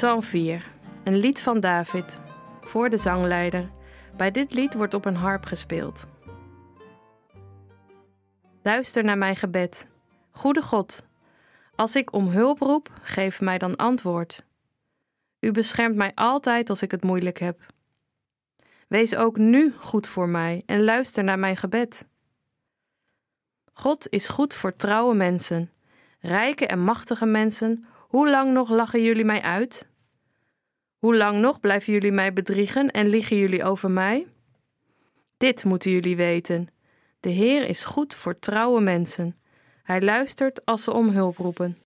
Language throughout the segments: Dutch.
Psalm 4, een lied van David, voor de zangleider. Bij dit lied wordt op een harp gespeeld. Luister naar mijn gebed. Goede God, als ik om hulp roep, geef mij dan antwoord. U beschermt mij altijd als ik het moeilijk heb. Wees ook nu goed voor mij en luister naar mijn gebed. God is goed voor trouwe mensen, rijke en machtige mensen. Hoe lang nog lachen jullie mij uit? Hoe lang nog blijven jullie mij bedriegen en liegen jullie over mij? Dit moeten jullie weten: de Heer is goed voor trouwe mensen. Hij luistert als ze om hulp roepen.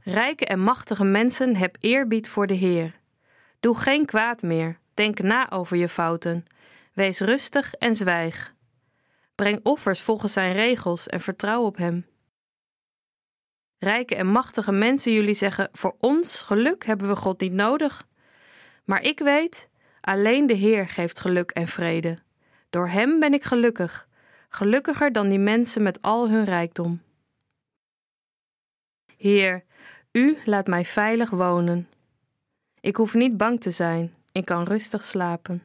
Rijke en machtige mensen, heb eerbied voor de Heer. Doe geen kwaad meer, denk na over je fouten. Wees rustig en zwijg. Breng offers volgens zijn regels en vertrouw op hem. Rijke en machtige mensen, jullie zeggen: Voor ons geluk hebben we God niet nodig. Maar ik weet, alleen de Heer geeft geluk en vrede. Door Hem ben ik gelukkig, gelukkiger dan die mensen met al hun rijkdom. Heer, U laat mij veilig wonen. Ik hoef niet bang te zijn, ik kan rustig slapen.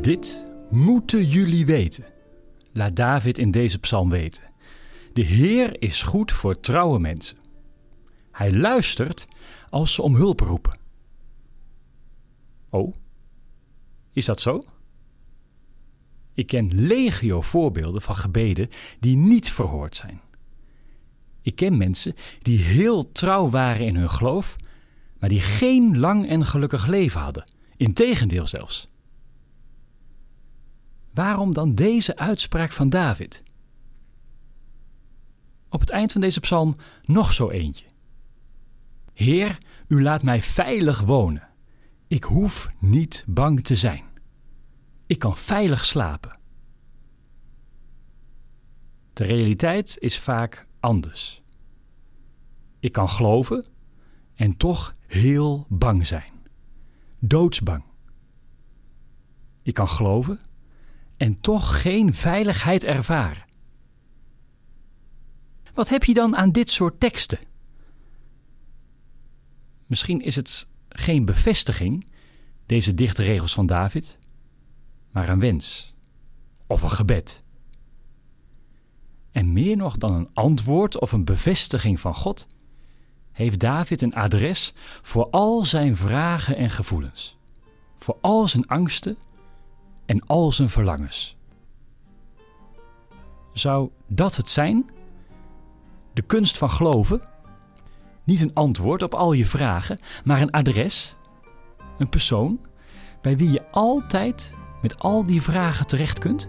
Dit moeten jullie weten. Laat David in deze psalm weten. De Heer is goed voor trouwe mensen. Hij luistert als ze om hulp roepen. Oh, is dat zo? Ik ken legio voorbeelden van gebeden die niet verhoord zijn. Ik ken mensen die heel trouw waren in hun geloof, maar die geen lang en gelukkig leven hadden. Integendeel zelfs. Waarom dan deze uitspraak van David? Op het eind van deze psalm nog zo eentje. Heer, u laat mij veilig wonen. Ik hoef niet bang te zijn. Ik kan veilig slapen. De realiteit is vaak anders. Ik kan geloven en toch heel bang zijn. Doodsbang. Ik kan geloven en toch geen veiligheid ervaren. Wat heb je dan aan dit soort teksten? Misschien is het geen bevestiging, deze dichte regels van David, maar een wens of een gebed. En meer nog dan een antwoord of een bevestiging van God, heeft David een adres voor al zijn vragen en gevoelens, voor al zijn angsten en al zijn verlangens. Zou dat het zijn? De kunst van geloven? Niet een antwoord op al je vragen, maar een adres, een persoon bij wie je altijd met al die vragen terecht kunt?